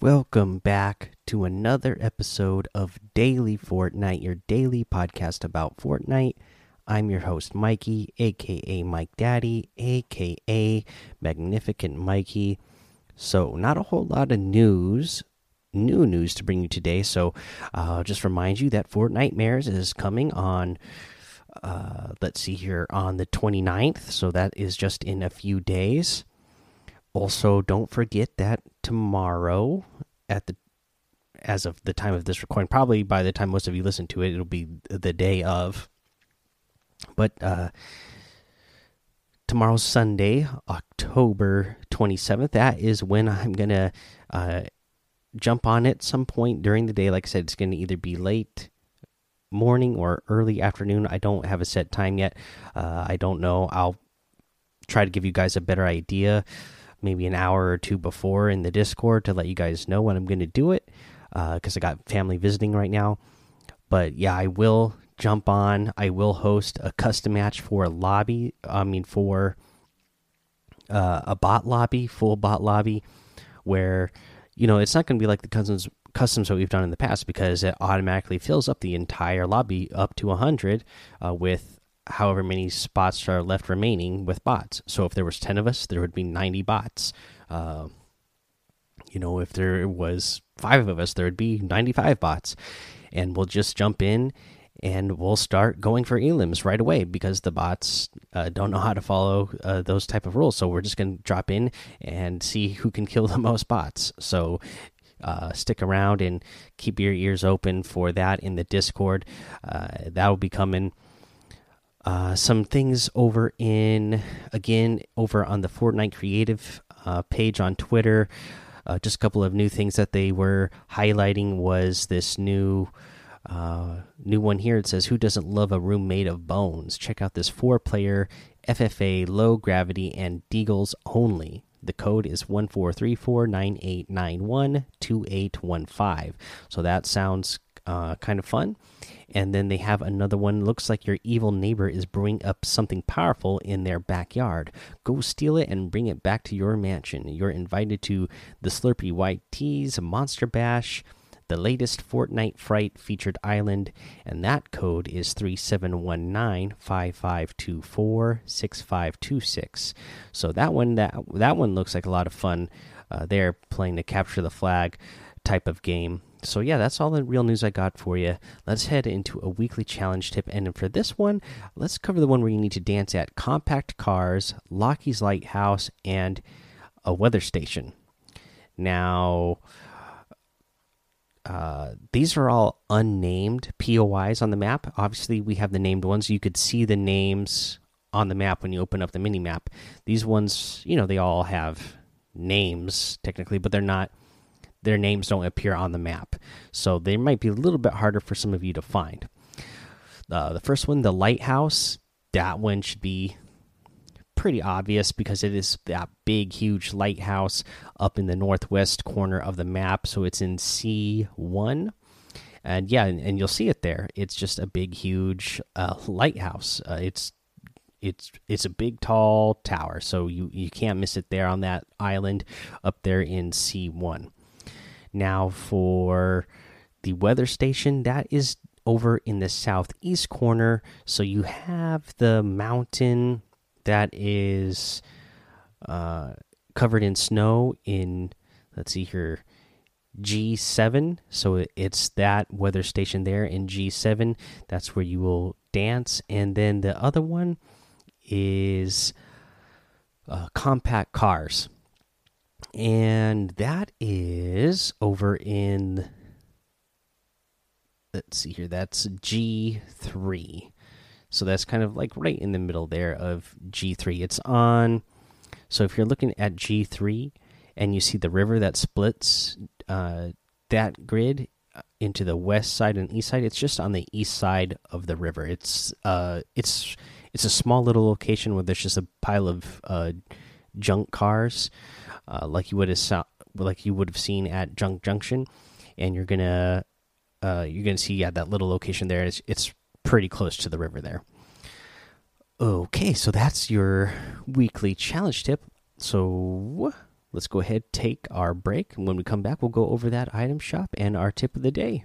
Welcome back to another episode of Daily Fortnite, your daily podcast about Fortnite. I'm your host, Mikey, aka Mike Daddy, aka Magnificent Mikey. So, not a whole lot of news, new news to bring you today. So, uh, just remind you that Fortnitemares is coming on, uh, let's see here, on the 29th. So, that is just in a few days. Also, don't forget that tomorrow at the as of the time of this recording, probably by the time most of you listen to it, it'll be the day of. But uh tomorrow's Sunday, October 27th. That is when I'm going to uh jump on it some point during the day. Like I said, it's going to either be late morning or early afternoon. I don't have a set time yet. Uh, I don't know. I'll try to give you guys a better idea maybe an hour or two before in the Discord to let you guys know when I'm going to do it because uh, I got family visiting right now. But yeah, I will jump on. I will host a custom match for a lobby. I mean, for uh, a bot lobby, full bot lobby, where you know it's not going to be like the customs customs that we've done in the past because it automatically fills up the entire lobby up to 100 uh, with however many spots are left remaining with bots. So if there was 10 of us, there would be 90 bots. Uh, you know, if there was 5 of us, there would be 95 bots. And we'll just jump in and we'll start going for elims right away because the bots uh, don't know how to follow uh, those type of rules. So we're just going to drop in and see who can kill the most bots. So uh, stick around and keep your ears open for that in the Discord. Uh, that will be coming uh, some things over in again over on the Fortnite Creative uh, page on Twitter. Uh, just a couple of new things that they were highlighting was this new uh, new one here. It says, "Who doesn't love a room made of bones?" Check out this four-player FFA low gravity and Deagles only. The code is one four three four nine eight nine one two eight one five. So that sounds uh, kind of fun. And then they have another one. Looks like your evil neighbor is brewing up something powerful in their backyard. Go steal it and bring it back to your mansion. You're invited to the Slurpy White Teas Monster Bash, the latest Fortnite Fright featured island, and that code is 3719 5524 6526. So that one that that one looks like a lot of fun. Uh, they're playing to capture the flag type of game so yeah, that's all the real news I got for you. Let's head into a weekly challenge tip, and for this one, let's cover the one where you need to dance at compact cars, Lockie's Lighthouse, and a weather station. Now, uh, these are all unnamed POIs on the map. Obviously, we have the named ones. You could see the names on the map when you open up the mini map. These ones, you know, they all have names technically, but they're not their names don't appear on the map. So they might be a little bit harder for some of you to find. Uh, the first one, the lighthouse, that one should be pretty obvious because it is that big, huge lighthouse up in the northwest corner of the map. So it's in C1. And yeah, and, and you'll see it there. It's just a big, huge uh, lighthouse. Uh, it's it's it's a big tall tower so you you can't miss it there on that island up there in c1 now, for the weather station, that is over in the southeast corner. So you have the mountain that is uh, covered in snow in, let's see here, G7. So it's that weather station there in G7. That's where you will dance. And then the other one is uh, compact cars and that is over in let's see here that's G3 so that's kind of like right in the middle there of G3 it's on so if you're looking at G3 and you see the river that splits uh, that grid uh, into the west side and east side it's just on the east side of the river. It's uh it's it's a small little location where there's just a pile of uh, junk cars uh, like you would have like you would have seen at Junk Junction, and you're gonna uh, you're gonna see yeah that little location there. It's it's pretty close to the river there. Okay, so that's your weekly challenge tip. So let's go ahead take our break. And when we come back, we'll go over that item shop and our tip of the day.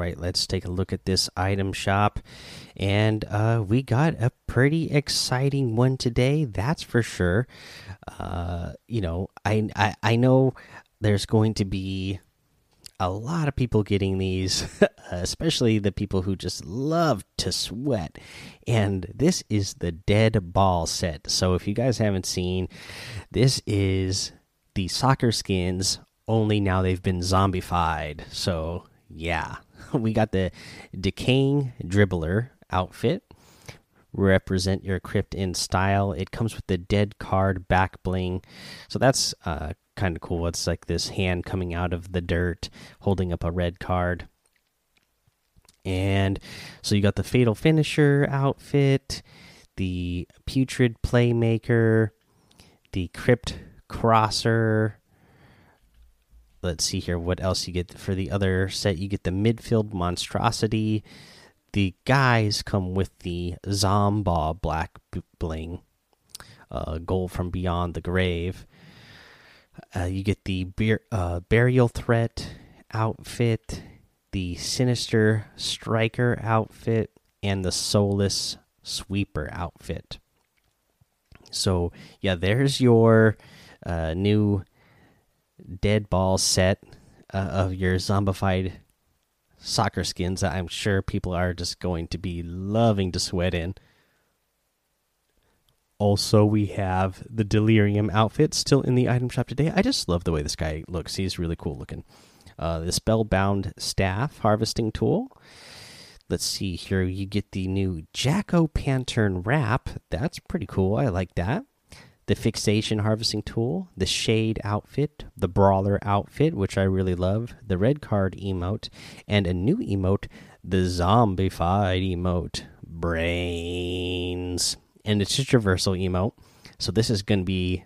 Right, let's take a look at this item shop. And uh, we got a pretty exciting one today, that's for sure. Uh, you know, I, I, I know there's going to be a lot of people getting these, especially the people who just love to sweat. And this is the Dead Ball set. So if you guys haven't seen, this is the soccer skins, only now they've been zombified. So yeah, we got the decaying dribbler outfit. Represent your crypt in style. It comes with the dead card back bling, so that's uh, kind of cool. It's like this hand coming out of the dirt, holding up a red card. And so you got the fatal finisher outfit, the putrid playmaker, the crypt crosser, let's see here what else you get for the other set. You get the midfield monstrosity. The guys come with the zomba black bling uh, goal from beyond the grave. Uh, you get the uh, burial threat outfit the sinister striker outfit and the soulless sweeper outfit. So yeah there's your uh, new dead ball set uh, of your zombified soccer skins that I'm sure people are just going to be loving to sweat in. Also, we have the Delirium outfit still in the item shop today. I just love the way this guy looks. He's really cool looking. Uh, the Spellbound Staff harvesting tool. Let's see here. You get the new Jack-O Pantern wrap. That's pretty cool. I like that the fixation harvesting tool, the shade outfit, the brawler outfit, which I really love, the red card emote, and a new emote, the zombified emote, brains. And it's just reversal emote. So this is going to be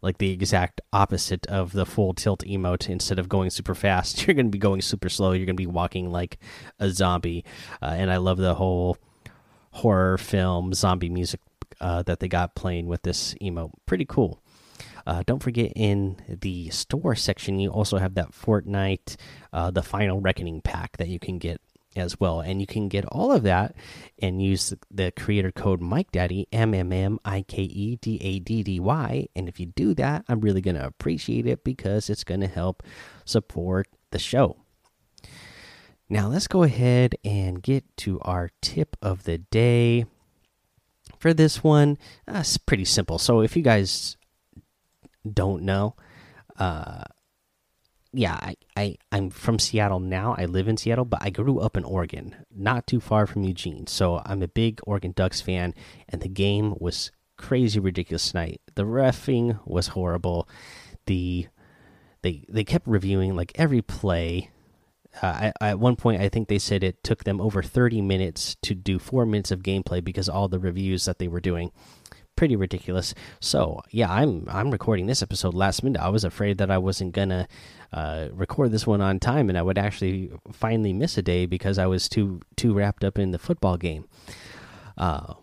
like the exact opposite of the full tilt emote. Instead of going super fast, you're going to be going super slow. You're going to be walking like a zombie. Uh, and I love the whole horror film zombie music uh, that they got playing with this emote. Pretty cool. Uh, don't forget in the store section, you also have that Fortnite, uh, the Final Reckoning pack that you can get as well. And you can get all of that and use the creator code Mike Daddy M M M I K E D A D D Y. And if you do that, I'm really going to appreciate it because it's going to help support the show. Now, let's go ahead and get to our tip of the day for this one, uh, it's pretty simple. So if you guys don't know, uh, yeah, I, I I'm from Seattle now. I live in Seattle, but I grew up in Oregon, not too far from Eugene. So I'm a big Oregon Ducks fan, and the game was crazy ridiculous tonight. The refing was horrible. The they they kept reviewing like every play uh, I, at one point, I think they said it took them over 30 minutes to do four minutes of gameplay because all the reviews that they were doing. Pretty ridiculous. So yeah, I'm I'm recording this episode last minute. I was afraid that I wasn't gonna uh, record this one on time, and I would actually finally miss a day because I was too too wrapped up in the football game. Uh,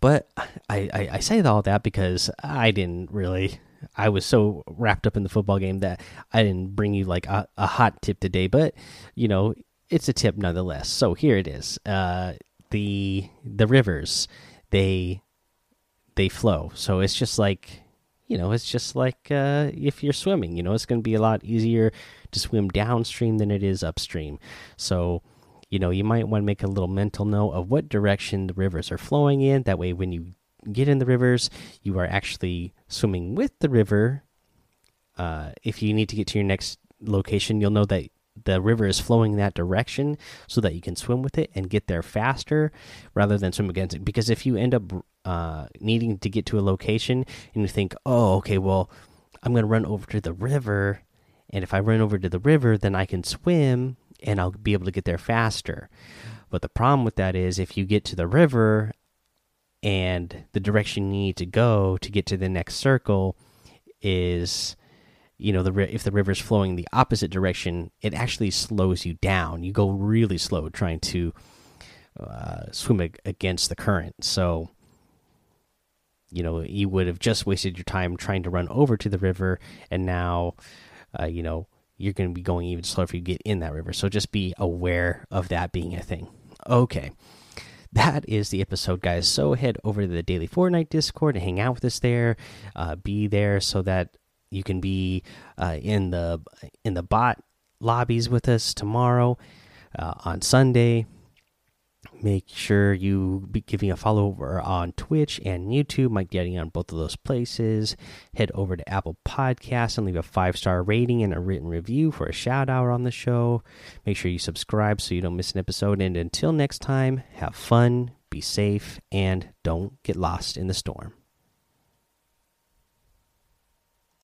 but I, I, I say all that because I didn't really I was so wrapped up in the football game that I didn't bring you like a, a hot tip today, but you know, it's a tip nonetheless. So here it is. Uh, the the rivers, they they flow. So it's just like you know, it's just like uh, if you're swimming. You know, it's going to be a lot easier to swim downstream than it is upstream. So you know, you might want to make a little mental note of what direction the rivers are flowing in. That way, when you get in the rivers, you are actually swimming with the river. Uh, if you need to get to your next location, you'll know that the river is flowing that direction so that you can swim with it and get there faster rather than swim against it because if you end up uh, needing to get to a location and you think oh okay well i'm going to run over to the river and if i run over to the river then i can swim and i'll be able to get there faster but the problem with that is if you get to the river and the direction you need to go to get to the next circle is you know the if the river's flowing the opposite direction it actually slows you down. You go really slow trying to uh, swim against the current. So you know you would have just wasted your time trying to run over to the river and now uh, you know you're going to be going even slower if you get in that river. So just be aware of that being a thing. Okay that is the episode, guys. So head over to the Daily Fortnite Discord and hang out with us there. Uh, be there so that you can be uh, in the in the bot lobbies with us tomorrow uh, on Sunday. Make sure you be giving a follow over on Twitch and YouTube. Mike Daddy on both of those places. Head over to Apple Podcasts and leave a five star rating and a written review for a shout out on the show. Make sure you subscribe so you don't miss an episode. And until next time, have fun, be safe, and don't get lost in the storm.